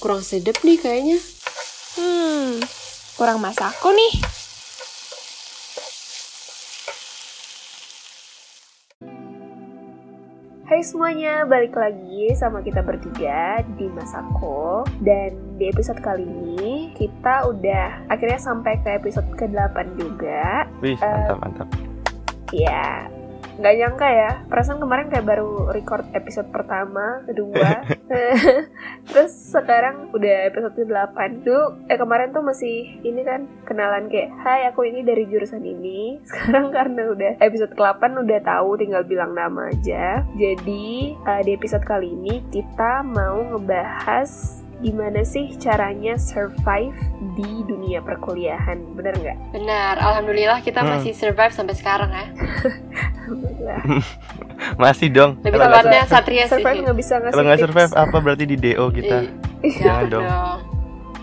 kurang sedap nih kayaknya. Hmm, kurang masakku nih. Hai semuanya, balik lagi sama kita bertiga di Masako Dan di episode kali ini kita udah akhirnya sampai ke episode ke-8 juga Wih, mantap, mantap. Ya, nggak nyangka ya. Perasaan kemarin kayak baru record episode pertama, kedua. Terus sekarang udah episode ke-8 Dulu, eh kemarin tuh masih ini kan kenalan kayak Hai aku ini dari jurusan ini. Sekarang karena udah episode ke-8 udah tahu tinggal bilang nama aja. Jadi eh, di episode kali ini kita mau ngebahas gimana sih caranya survive di dunia perkuliahan Bener nggak? Benar, alhamdulillah kita Hmm. masih survive sampai sekarang ya. Alhamdulillah. Masih dong. Lebih tepatnya Satria sih. survive nggak bisa ngasih Kalau nggak survive apa berarti di DO kita? Iya, Jangan dong.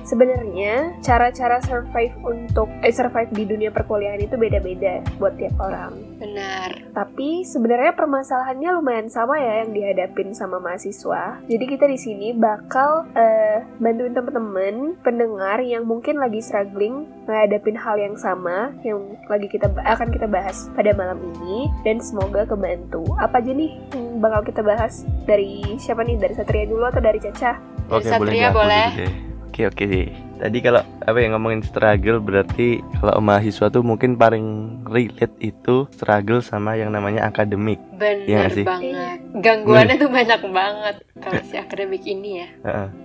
Sebenarnya cara-cara survive untuk eh survive di dunia perkuliahan itu beda-beda buat tiap orang. Benar. Tapi sebenarnya permasalahannya lumayan sama ya yang dihadapin sama mahasiswa. Jadi kita di sini bakal eh, bantuin temen-temen pendengar yang mungkin lagi struggling ngadapin hal yang sama yang lagi kita akan kita bahas pada malam ini dan semoga kebantu. Apa aja nih yang bakal kita bahas dari siapa nih? Dari Satria dulu atau dari Caca? Oke, Satria boleh boleh. Oke, oke deh. Tadi kalau apa yang ngomongin struggle berarti kalau mahasiswa tuh mungkin paling relate itu struggle sama yang namanya akademik. Iya Benar nggak sih? banget. Gangguannya tuh banyak banget kalau si akademik ini ya.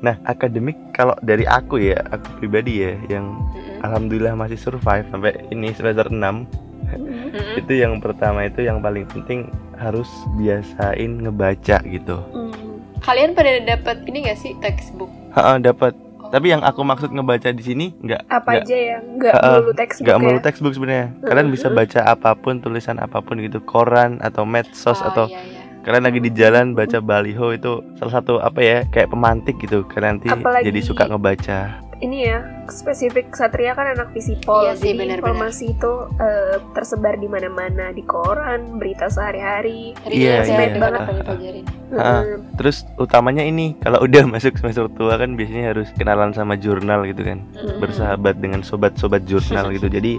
Nah, akademik kalau dari aku ya, aku pribadi ya yang Mm-mm. alhamdulillah masih survive sampai ini semester 6 Mm-mm. itu yang pertama itu yang paling penting harus biasain ngebaca gitu. Hmm. Kalian pada dapat ini gak sih textbook? Heeh, dapat. Tapi yang aku maksud ngebaca di sini nggak apa nggak aja ya nggak Uh-uh, melulu textbook nggak ya melulu textbook sebenarnya. Kalian bisa baca apa pun, tulisan apa pun gitu, koran atau medsos Oh, atau iya, iya. kalian lagi di jalan baca baliho itu salah satu apa ya kayak pemantik gitu. Kalian nanti Apalagi- jadi suka ngebaca. Ini ya spesifik Satria kan anak visipol Iya sih, jadi benar-benar. informasi itu eh, tersebar di mana-mana di koran berita sehari-hari Hari Iya, iya. ada banget dipelajarin. Ah. Hmm, Terus utamanya ini kalau udah masuk semester tua kan biasanya harus kenalan sama jurnal gitu kan. Bersahabat dengan sobat-sobat jurnal gitu. Jadi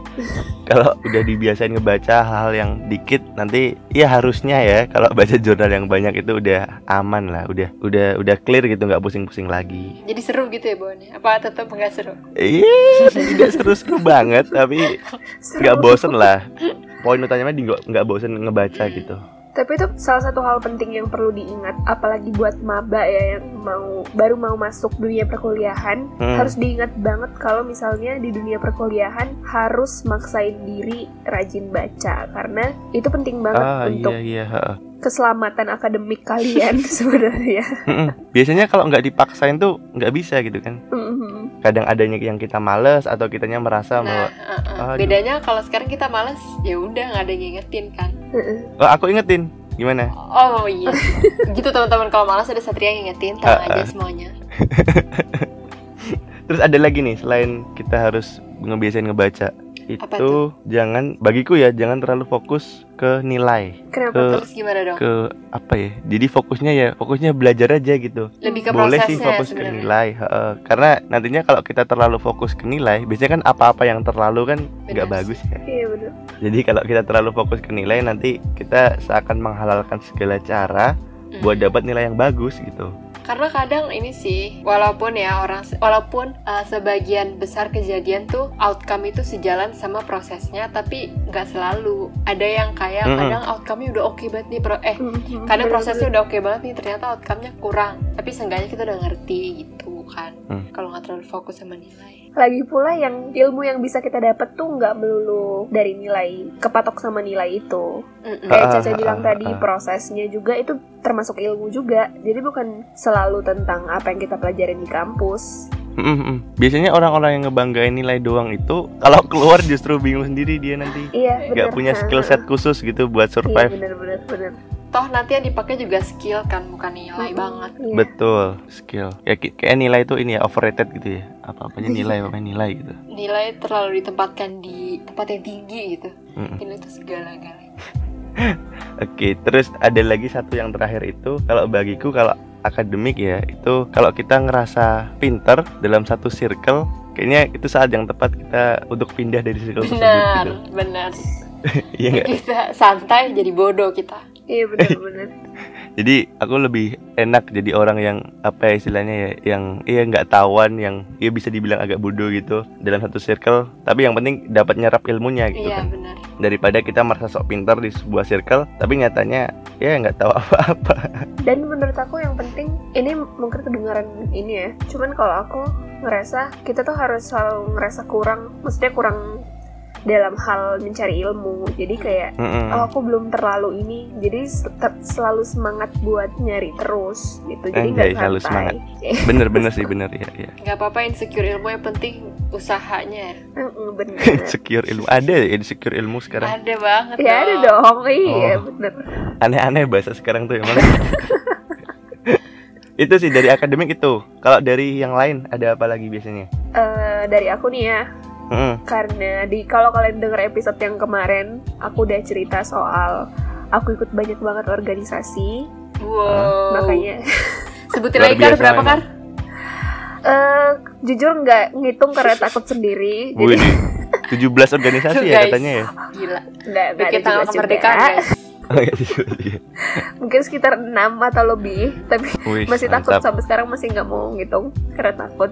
kalau udah dibiasain ngebaca hal yang dikit nanti ya harusnya ya kalau baca jurnal yang banyak itu udah aman lah, udah udah udah clear gitu nggak pusing-pusing lagi. Jadi seru gitu ya Bon? Apa tetap nggak seru? Iya, tidak seru-seru banget tapi nggak bosen lah. Poin utamanya nggak bosen ngebaca gitu. Tapi itu salah satu hal penting yang perlu diingat apalagi buat maba ya yang mau baru mau masuk dunia perkuliahan Hmm. harus diingat banget kalau misalnya di dunia perkuliahan harus maksain diri rajin baca karena itu penting banget Ah untuk iya iya. keselamatan akademik kalian sebenarnya. Biasanya kalau nggak dipaksain tuh nggak bisa gitu kan. Mhm. Kadang adanya yang kita males atau kitanya merasa Nah, bahwa uh-uh. Aduh. bedanya kalau sekarang kita males, ya udah nggak ada yang ngingetin kan. Heeh. oh, aku ingetin gimana? Oh iya, gitu teman-teman kalau malas ada Satria yang ngingetin, tenang Ah, aja ah. semuanya. Terus ada lagi nih selain kita harus ngebiasain ngebaca itu jangan bagiku ya jangan terlalu fokus ke nilai. Kenapa? Ke- Terus gimana dong? ke apa ya? Jadi fokusnya ya fokusnya belajar aja gitu. Lebih ke boleh sih fokus ke sebenarnya. nilai heeh. karena nantinya kalau kita terlalu fokus ke nilai biasanya kan apa-apa yang terlalu kan nggak bagus ya iya bener jadi kalau kita terlalu fokus ke nilai nanti kita seakan menghalalkan segala cara Hmm. buat dapat nilai yang bagus gitu Karena kadang ini sih, walaupun ya orang, walaupun uh, sebagian besar kejadian tuh outcome itu sejalan sama prosesnya, tapi nggak selalu. Ada yang kayak Mm-mm. kadang outcome-nya udah oke banget nih, pro eh Mhm. kadang Bener-bener. prosesnya udah oke banget nih, ternyata outcome-nya kurang. Tapi seenggaknya kita udah ngerti gitu kan. Hmm. Kalau nggak terlalu fokus sama nilai. Lagi pula yang ilmu yang bisa kita dapat tuh nggak melulu dari nilai kepatok sama nilai itu. Mm-mm. Kayak Ah, Caca ah, bilang ah, tadi ah. prosesnya juga itu termasuk ilmu juga. Jadi bukan selalu tentang apa yang kita pelajarin di kampus. Mm-mm. biasanya orang-orang yang ngebanggain nilai doang itu kalau keluar justru bingung sendiri dia nanti Iya, nggak bener. punya skill set khusus gitu buat Iya, survive bener bener bener. Toh nanti yang dipakai juga skill kan, bukan nilai Mm-mm. banget. Iya. betul skill ya kayak nilai itu ini ya overrated gitu ya apa apanya nilai apa nilai gitu Nilai terlalu ditempatkan di tempat yang tinggi gitu. Mm-mm. Nilai itu segala-galanya. Oke, terus ada lagi satu yang terakhir itu kalau bagiku kalau akademik ya itu kalau kita ngerasa pinter dalam satu circle kayaknya itu saat yang tepat kita untuk pindah dari circle tersebut benar gitu benar iya kita santai jadi bodoh kita iya benar-benar. Jadi aku lebih enak jadi orang yang apa ya istilahnya ya yang iya nggak tawan yang iya bisa dibilang agak bodoh gitu dalam satu circle. Tapi yang penting dapat nyerap ilmunya gitu iya kan. benar. Daripada kita merasa sok pintar di sebuah circle tapi nyatanya ya nggak tahu apa-apa. Dan menurut aku yang penting ini mungkin kedengaran ini ya. Cuman kalau aku ngerasa kita tuh harus selalu ngerasa kurang maksudnya kurang dalam hal mencari ilmu. Jadi kayak Mm-mm. oh aku belum terlalu ini. Jadi tetap selalu semangat buat nyari terus gitu. Jadi nggak selalu santai. bener-bener sih bener ya ya nggak apa-apa insecure ilmu yang penting usahanya. Ya. Heeh, bener. Secure ilmu. Ada ya insecure ilmu sekarang? Ada banget ya ada dong. Iya Oh. bener. Aneh-aneh bahasa sekarang tuh emang. Itu sih dari akademik itu. Kalau dari yang lain ada apa lagi biasanya? Eh, dari aku nih ya Karena di kalau kalian denger episode yang kemarin aku udah cerita soal aku ikut banyak banget organisasi. Wow. Makanya. Sebutin lagi kar biasa berapa kar? Eh jujur nggak ngitung karena takut sendiri. Jadi Wih, 17 organisasi ya katanya ya? Gila. Nggak nggak ada tanggal kemerdekaan guys. Oh, iya, iya. mungkin sekitar 6 atau lebih tapi Wih, masih takut mantap. sampai sekarang masih nggak mau ngitung karena takut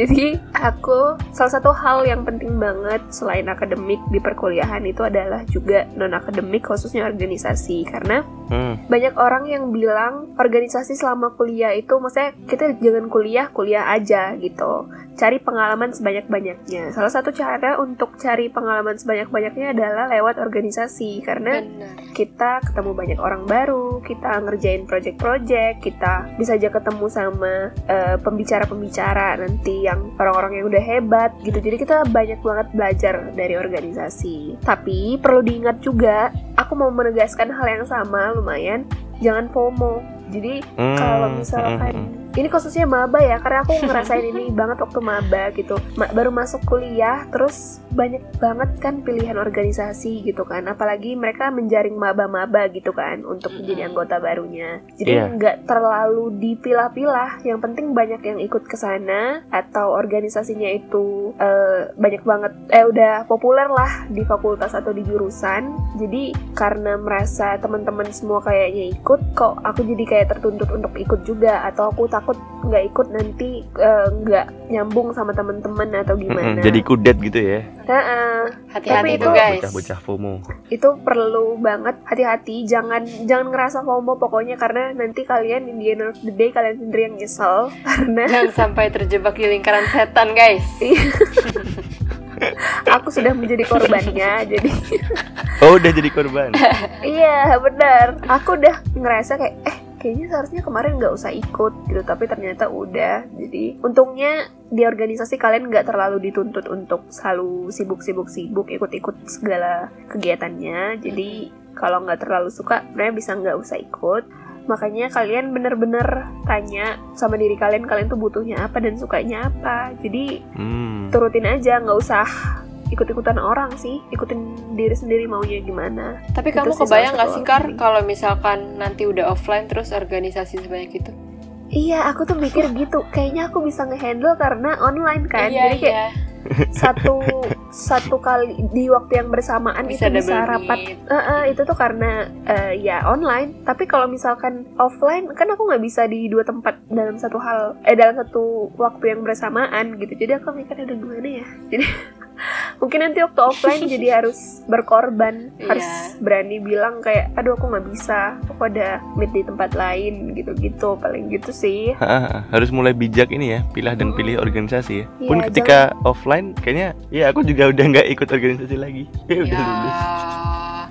jadi aku salah satu hal yang penting banget selain akademik di perkuliahan itu adalah juga non akademik khususnya organisasi. Karena Hmm, banyak orang yang bilang organisasi selama kuliah itu maksudnya kita jangan kuliah kuliah aja gitu. Cari pengalaman sebanyak-banyaknya. Salah satu cara untuk cari pengalaman sebanyak-banyaknya adalah lewat organisasi. Karena benar. kita ketemu banyak orang baru kita ngerjain project-project kita bisa aja ketemu sama eh, pembicara-pembicara nanti yang orang-orang yang udah hebat gitu. Jadi kita banyak banget belajar dari organisasi. Tapi perlu diingat juga aku mau menegaskan hal yang sama lumayan. Jangan FOMO. Jadi hmm, kalau hmm, misalkan hmm. ini khususnya maba ya karena aku ngerasain ini banget waktu maba gitu. Ma- baru masuk kuliah terus banyak banget kan pilihan organisasi gitu kan. Apalagi mereka menjaring maba-maba gitu kan untuk menjadi anggota barunya. Iya. jadi nggak terlalu dipilah-pilah. Yang penting banyak yang ikut ke sana atau organisasinya itu eh, banyak banget eh udah populer lah di fakultas atau di jurusan. Jadi karena merasa teman-teman semua kayaknya ikut kok aku jadi kayak tertuntut untuk ikut juga? Atau aku takut nggak ikut nanti eh, nggak nyambung sama teman-teman atau gimana? Jadi kudet gitu ya. Hati-hati Tapi tuh itu- guys. Bocah-bocah FOMO. Itu perlu banget hati-hati. Jangan jangan ngerasa FOMO pokoknya karena nanti kalian in the end of the day kalian sendiri yang nyesel karena jangan sampai terjebak di lingkaran setan guys. Aku sudah menjadi korbannya jadi oh udah jadi korban? Iya benar. Aku udah ngerasa kayak eh kayaknya seharusnya kemarin nggak usah ikut gitu tapi ternyata udah. Jadi untungnya di organisasi kalian nggak terlalu dituntut untuk selalu sibuk-sibuk sibuk ikut-ikut segala kegiatannya. Jadi kalau nggak terlalu suka sebenarnya bisa nggak usah ikut. Makanya kalian bener-bener tanya sama diri kalian kalian tuh butuhnya apa dan sukanya apa. Jadi hmm. turutin aja nggak usah ikut-ikutan orang sih ikutin diri sendiri maunya gimana tapi kamu kebayang gak sih kar kalau misalkan nanti udah offline terus organisasi sebanyak itu Iya, aku tuh mikir gitu. Kayaknya aku bisa ngehandle karena online kan. iya Jadi kayak iya satu satu kali di waktu yang bersamaan bisa itu bisa rapat. Eh, eh, itu tuh karena eh, ya online. Tapi kalau misalkan offline kan aku nggak bisa di dua tempat dalam satu hal eh dalam satu waktu yang bersamaan gitu. Jadi aku mikir aduh gimana ya. Jadi mungkin nanti waktu offline jadi harus berkorban Iya. harus berani bilang kayak aduh aku nggak bisa aku ada meet di tempat lain gitu-gitu paling gitu sih. Ha, harus mulai bijak ini ya pilah dan pilih organisasi ya. Iya, pun ketika offline kayaknya ya aku juga udah nggak ikut organisasi lagi. Ya udah ya lulus.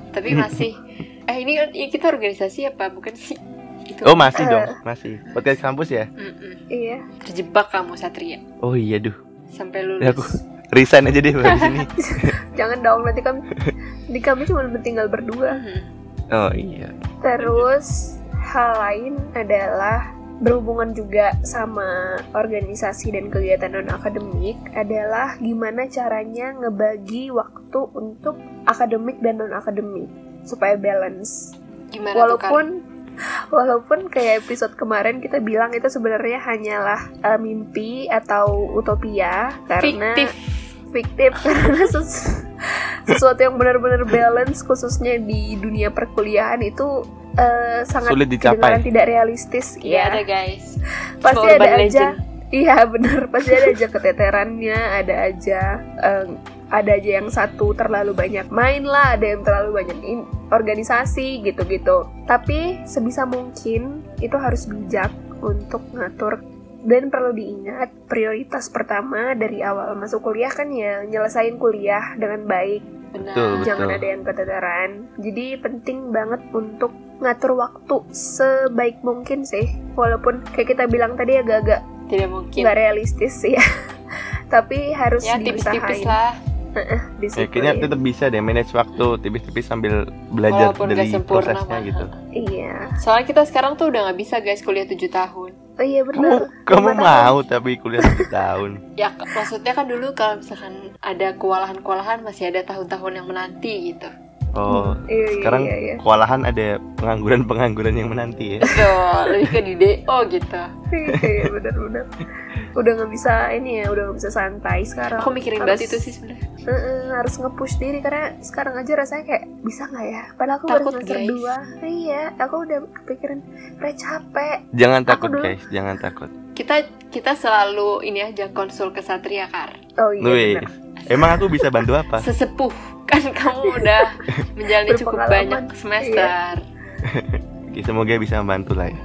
tapi masih. Eh ini kan- ya kita organisasi apa bukan sih? Itu. Oh masih Eh. dong masih. Podcast kampus ya? Mm-mm. iya. Terjebak kamu Satria. Oh iya duh. Sampai Ya, lulus. aku- resign aja deh dari sini jangan dong nanti kami di kami cuma tinggal berdua. Mhm. oh iya. Terus hal lain adalah berhubungan juga sama organisasi dan kegiatan non akademik adalah gimana caranya ngebagi waktu untuk akademik dan non akademik supaya balance. Gimana walaupun walaupun kayak episode kemarin kita bilang itu sebenarnya hanyalah eh, mimpi atau utopia karena Fiktif. Fiktif karena sesu- sesuatu yang benar-benar balance khususnya di dunia perkuliahan itu eh, sangat Sulit dicapai. tidak realistis Iya ya ada guys. pasti Semua ada aja legend. iya bener pasti ada aja keteterannya ada aja eh, ada aja yang satu terlalu banyak main lah ada yang terlalu banyak in- organisasi gitu-gitu tapi sebisa mungkin itu harus bijak untuk ngatur dan perlu diingat prioritas pertama dari awal masuk kuliah kan ya nyelesain kuliah dengan baik Benar. Betul. jangan ada yang keteteran. Jadi penting banget untuk ngatur waktu sebaik mungkin sih. Walaupun kayak kita bilang tadi agak-agak Tidak mungkin. nggak realistis sih ya. Tapi harus Ya tipis-tipis diusahain. lah. Ya, kayaknya ya. tetap bisa deh manage waktu tipis-tipis sambil belajar Walaupun dari gak sempurna prosesnya mah. gitu. Iya. Soalnya kita sekarang tuh udah nggak bisa guys kuliah 7 tahun. Oh iya Kamu, benar. kamu tahun. mau tapi kuliah satu tahun. Ya maksudnya kan dulu kalau misalkan ada kewalahan-kewalahan masih ada tahun-tahun yang menanti gitu. Oh, Iya, iya, sekarang iya, iya. kewalahan ada pengangguran-pengangguran yang menanti ya. Betul, lebih ke di DO gitu. Iya benar-benar. Udah nggak bisa ini ya, udah nggak bisa santai sekarang. Aku mikirin Harus- banget itu sih sebenarnya. Heeh, harus nge-push diri karena sekarang aja rasanya kayak bisa nggak ya? Padahal aku Takut, baru semester guys. 2 Iya, aku udah kepikiran kayak capek. Jangan Aku takut dulu- guys, jangan takut. Kita kita selalu ini aja konsul ke Satria Kar. Oh iya. Emang aku bisa bantu apa? Sesepuh kan kamu udah menjalani cukup banyak semester. Oke, semoga bisa membantu lah ya.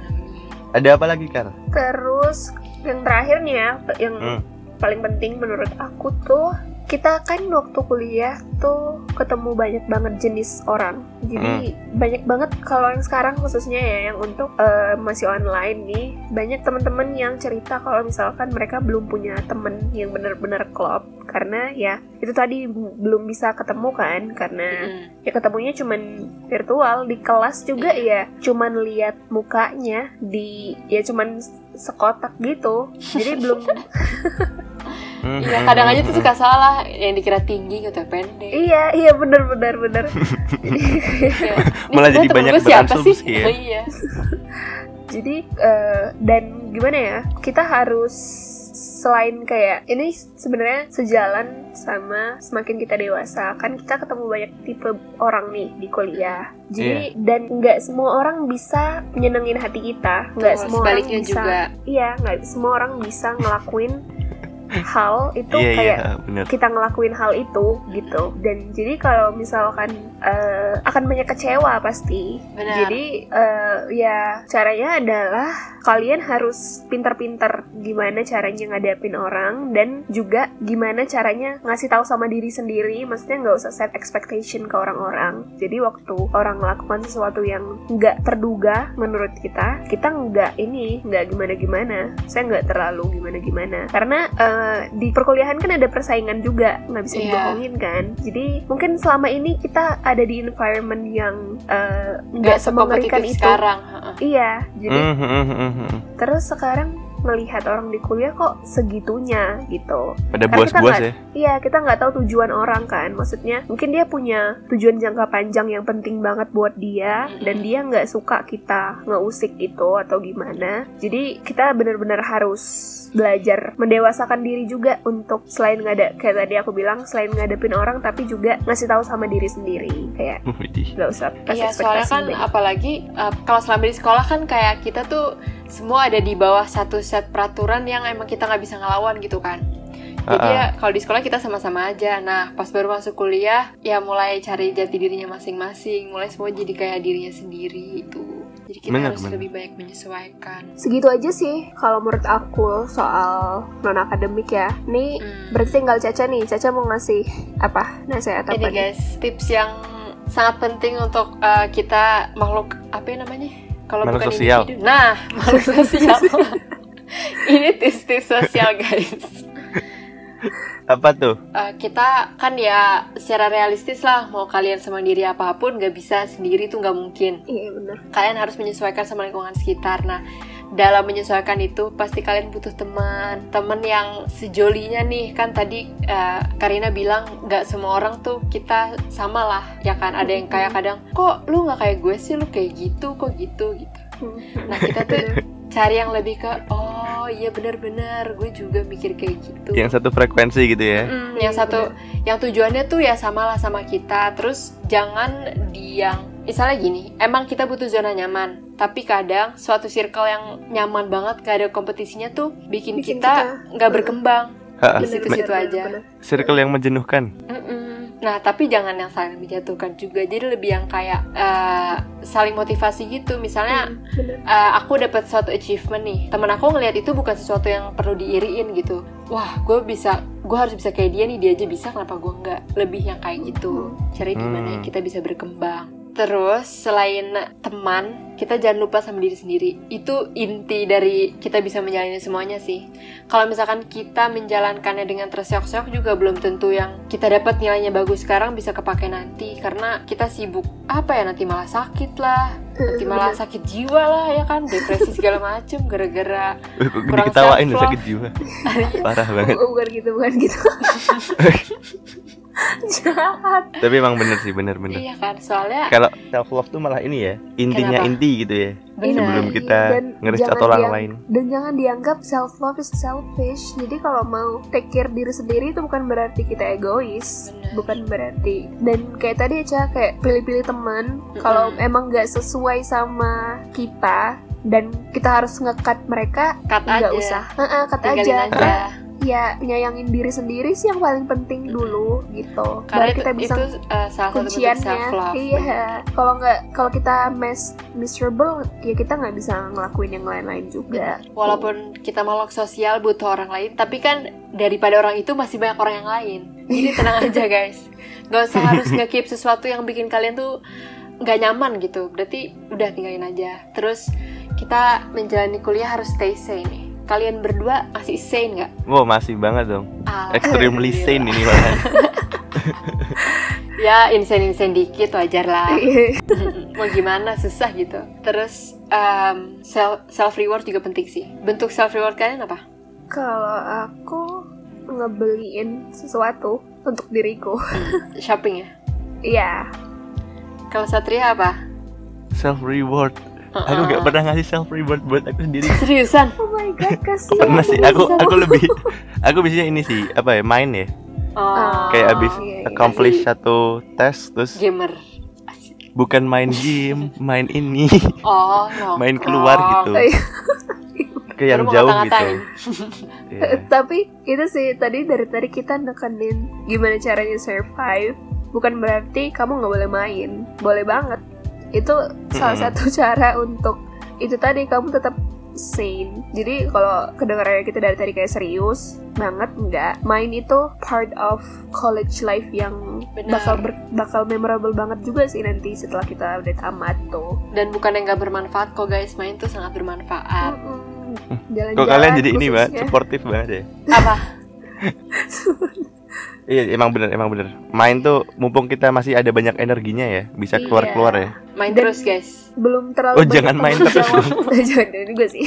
Ada apa lagi Kar? Terus yang terakhir nih ya, yang Hmm. paling penting menurut aku tuh kita kan waktu kuliah tuh ketemu banyak banget jenis orang. Jadi banyak banget kalau yang sekarang khususnya ya yang untuk eh, masih online nih, banyak teman-teman yang cerita kalau misalkan mereka belum punya temen yang benar-benar klop karena ya itu tadi belum bisa ketemu kan karena Mm. ya ketemunya cuman virtual di kelas juga ya cuman lihat mukanya di ya cuman sekotak gitu jadi belum Hmm, Iya, hmm, kadang aja tuh suka salah yang dikira tinggi gitu pendek. iya iya bener bener bener jadi Kayak, "Ini Malah jadi banyak siapa sih? berasumsi ya. iya. jadi eh, dan gimana ya kita harus selain kayak ini sebenarnya sejalan sama semakin kita dewasa kan kita ketemu banyak tipe orang nih di kuliah jadi dan nggak semua orang bisa nyenengin hati kita nggak Tuh, semua orang sebaliknya bisa juga. iya nggak semua orang bisa ngelakuin hal itu Iya, kayak bener. kita ngelakuin hal itu gitu. Dan jadi kalau misalkan eh, akan banyak kecewa pasti. Benar. jadi eh, ya caranya adalah kalian harus pinter-pinter gimana caranya ngadapin orang dan juga gimana caranya ngasih tahu sama diri sendiri. Maksudnya nggak usah set expectation ke orang-orang. Jadi waktu orang melakukan sesuatu yang nggak terduga menurut kita kita nggak ini nggak gimana-gimana. Saya nggak terlalu gimana-gimana. Karena eh, di perkuliahan kan ada persaingan juga nggak bisa Iya. dibohongin kan jadi mungkin selama ini kita ada di environment yang eh, Nggak nggak semengerikan itu sekarang. heeh. iya jadi hmm, hmm. terus sekarang melihat orang di kuliah kok segitunya gitu Pada buas-buas nggak- ya. Iya, kita nggak tahu tujuan orang kan. Maksudnya, mungkin dia punya tujuan jangka panjang yang penting banget buat dia, dan dia nggak suka kita ngeusik itu atau gimana. Jadi kita benar-benar harus belajar mendewasakan diri juga untuk selain ngada kayak tadi aku bilang selain ngadepin orang tapi juga ngasih tahu sama diri sendiri kayak nggak usah kasih Iya, soalnya kan banyak. apalagi uh, kalau selama di sekolah kan kayak kita tuh semua ada di bawah satu set peraturan yang emang kita nggak bisa ngelawan gitu kan. Jadi ya kalau di sekolah kita sama-sama aja. Nah, pas baru masuk kuliah ya mulai cari jati dirinya masing-masing, mulai semua jadi kayak dirinya sendiri itu. Jadi kita Bener, harus bener. lebih banyak menyesuaikan. segitu aja sih kalau menurut aku soal non akademik ya nih Hmm. berarti tinggal Caca nih Caca mau ngasih apa nasihat apa Ini nih? guys, tips yang sangat penting untuk uh, kita makhluk apa ya namanya? Kalau Makhluk bukan sosial. individu. Nah, makhluk sosial. Ini tips-tips sosial guys. Apa tuh? Uh, kita kan ya secara realistis lah mau kalian sama diri apa pun gak bisa sendiri tuh nggak mungkin. Iya benar. Kalian harus menyesuaikan sama lingkungan sekitar. Nah, dalam menyesuaikan itu pasti kalian butuh teman, teman yang sejolinya nih. Kan tadi uh, Karina bilang nggak semua orang tuh kita sama lah. Ya kan. Ada yang kayak kadang kok lu nggak kayak gue sih? Lu kayak gitu kok gitu? Gitu. Nah kita tuh cari yang lebih ke oh iya benar-benar gue juga mikir kayak gitu. Yang satu frekuensi gitu ya. Mm, yang satu yang tujuannya tuh ya samalah sama kita. Terus jangan di yang misalnya gini, emang kita butuh zona nyaman, tapi kadang suatu circle yang nyaman banget gak ada kompetisinya tuh bikin, Bikin kita nggak berkembang. Di situ-situ aja. Circle yang menjenuhkan. Mm-mm. Nah, tapi jangan yang saling menjatuhkan juga. Jadi lebih yang kayak eh, saling motivasi gitu. Misalnya Bener. eh, aku dapat suatu achievement nih. Temen aku ngelihat itu bukan sesuatu yang perlu diiriin gitu. Wah, gue bisa, gue harus bisa kayak dia nih. Dia aja bisa, kenapa gue nggak? Lebih yang kayak gitu. Cari gimana Hmm. kita bisa berkembang. Terus selain teman, kita jangan lupa sama diri sendiri. Itu inti dari kita bisa menjalani semuanya sih. Kalau misalkan kita menjalankannya dengan terseok-seok juga belum tentu yang kita dapat nilainya bagus sekarang bisa kepake nanti karena kita sibuk apa ya nanti malah sakit lah, nanti malah sakit jiwa lah ya kan, depresi segala macem gara-gara Kurang diketawain sakit jiwa. Parah banget. Bukan gitu, bukan gitu. Jahat. Tapi emang bener sih, bener-bener. iya kan soalnya Kalau self love tuh malah ini ya, intinya Kenapa? inti gitu ya. benar Sebelum kita Dan ngerecat jangan orang diang- lain. Dan jangan dianggap self love is selfish. Jadi kalau mau take care diri sendiri itu bukan berarti kita egois, Benar. bukan berarti. Dan kayak tadi aja kayak pilih-pilih teman. Kalau emang nggak sesuai sama kita dan kita harus ngekat mereka, nggak usah. Heeh, cut tinggalin aja. aja, Karena ya nyayangin diri sendiri sih yang paling penting dulu gitu. karena Baru itu, kita bisa itu uh, salah satu bentuk kunciannya. self love iya. Kalau nggak kalau kita mes miserable ya kita nggak bisa ngelakuin yang lain-lain juga. Walaupun kita makhluk sosial butuh orang lain tapi kan daripada orang itu masih banyak orang yang lain. Jadi tenang aja guys. Nggak usah harus nge-keep sesuatu yang bikin kalian tuh nggak nyaman gitu. Berarti udah tinggalin aja. Terus kita menjalani kuliah harus stay sane. nih kalian berdua masih sane nggak Wow, masih banget dong. Extremely Alhamdulillah. sane ini malah. ya insane insane dikit wajar lah Iya. mau gimana susah gitu terus um, self self reward juga penting sih bentuk self reward kalian apa kalau aku ngebeliin sesuatu untuk diriku shopping ya iya kalau Satria apa Self reward. Aku gak pernah ngasih self reward buat aku sendiri. seriusan oh my god kasihan Pernah sih, aku aku lebih aku biasanya ini sih, apa ya, main ya. oh, Kayak abis iya, iya. accomplish satu tes terus gamer bukan main game, main ini, oh no main keluar gitu. Oh, iya. Ke yang jauh gitu. Iya. tapi itu sih tadi dari tadi kita nekenin gimana caranya survive bukan berarti kamu nggak boleh main boleh banget itu salah satu cara untuk itu tadi kamu tetap sane jadi kalau kedengarannya kita dari tadi kayak serius banget enggak main itu part of college life yang Benar. bakal ber- bakal memorable banget juga sih nanti setelah kita udah tamat tuh dan bukan yang gak bermanfaat kok guys main tuh sangat bermanfaat Mm-mm. Kok kalian jadi ini, Mbak? khususnya. Suportif banget ya. apa Iya, emang bener, emang bener. Main tuh mumpung kita masih ada banyak energinya ya, bisa Iya. keluar-keluar ya. main Dan- terus guys belum terlalu Oh, banyak jangan main tanggung terus jawab. jangan jangan juga sih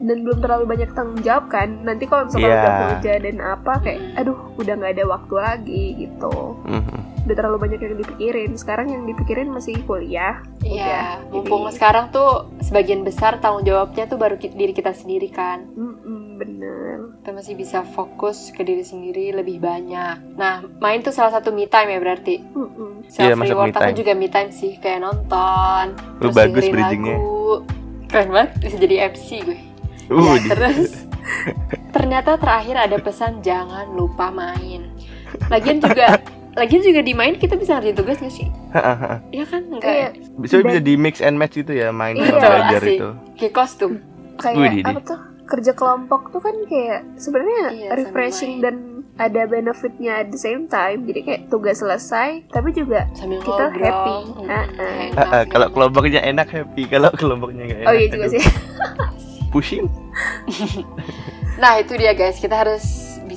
dan belum terlalu banyak tanggung jawab kan nanti kalau misalnya Iya. udah kerja dan apa kayak Mm. aduh udah nggak ada waktu lagi gitu Mhm. Udah terlalu banyak yang dipikirin sekarang yang dipikirin masih kuliah Iya, Udah, mumpung jadi- sekarang tuh sebagian besar tanggung jawabnya tuh baru ki- diri kita sendiri kan. Mm-mm, bener Kita masih bisa fokus ke diri sendiri lebih banyak. Nah, main tuh salah satu me time ya berarti. Mm-mm. Iya, Self masuk reward me aku juga me time sih, kayak nonton. Lu terus bagus bridgingnya. lagu. Keren banget, bisa jadi MC gue. Uh, Ya, terus ternyata terakhir ada pesan jangan lupa main. Lagian juga lagian juga di main kita bisa ngerjain tugas gak sih? Iya kan? Enggak. Iya, ya? bisa bisa di mix and match gitu ya, main Iya, sama belajar asik. itu. Kayak kostum. kayak apa tuh kerja kelompok tuh kan kayak sebenarnya Iya, refreshing dan ada benefitnya at the same time jadi kayak tugas selesai tapi juga Sambil Kita ngobrol. happy. Mm, enak Ah, ah, kalau kelompoknya enak happy, kalau kelompoknya nggak enak. oh iya juga aduh, sih Pusing. Nah itu dia guys, kita harus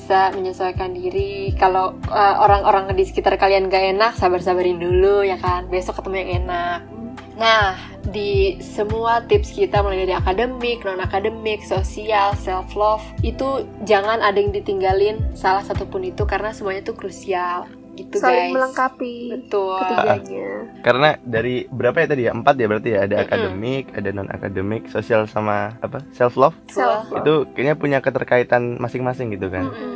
bisa menyesuaikan diri. Kalau uh, orang-orang di sekitar kalian gak enak, sabar-sabarin dulu ya kan. Besok ketemu yang enak. Nah, di semua tips kita mulai dari akademik, non akademik, sosial, self love itu jangan ada yang ditinggalin salah satu pun itu karena semuanya itu krusial. Gitu saling guys melengkapi betul ketiganya Karena dari berapa ya tadi ya? Empat ya berarti ya. Ada Mm-mm. akademik, ada non akademik, sosial sama apa? Self love. self Itu kayaknya punya keterkaitan masing-masing gitu kan. Mm-mm.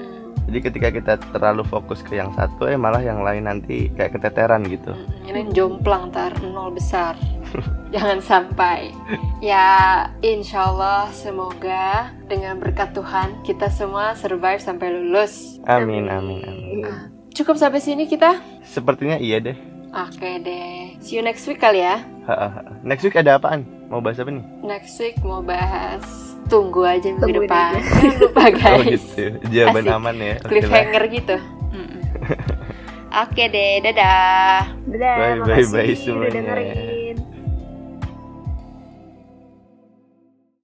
Jadi ketika kita terlalu fokus ke yang satu, eh malah yang lain nanti kayak keteteran gitu. Mm, ini jomplang tar nol besar jangan sampai ya insya Allah semoga dengan berkat Tuhan kita semua survive sampai lulus Amin, amin, amin. Cukup sampai sini kita Sepertinya iya deh. oke deh see you next week kali ya Ha, ha, ha. Next week ada apaan? Mau bahas apa nih? next week mau bahas tunggu aja minggu depan aja. jangan lupa Oh guys gitu. Jawaban Asik. aman ya. Cliffhanger gitu oke deh dadah dadah Bye, bye, bye udah semuanya. dengerin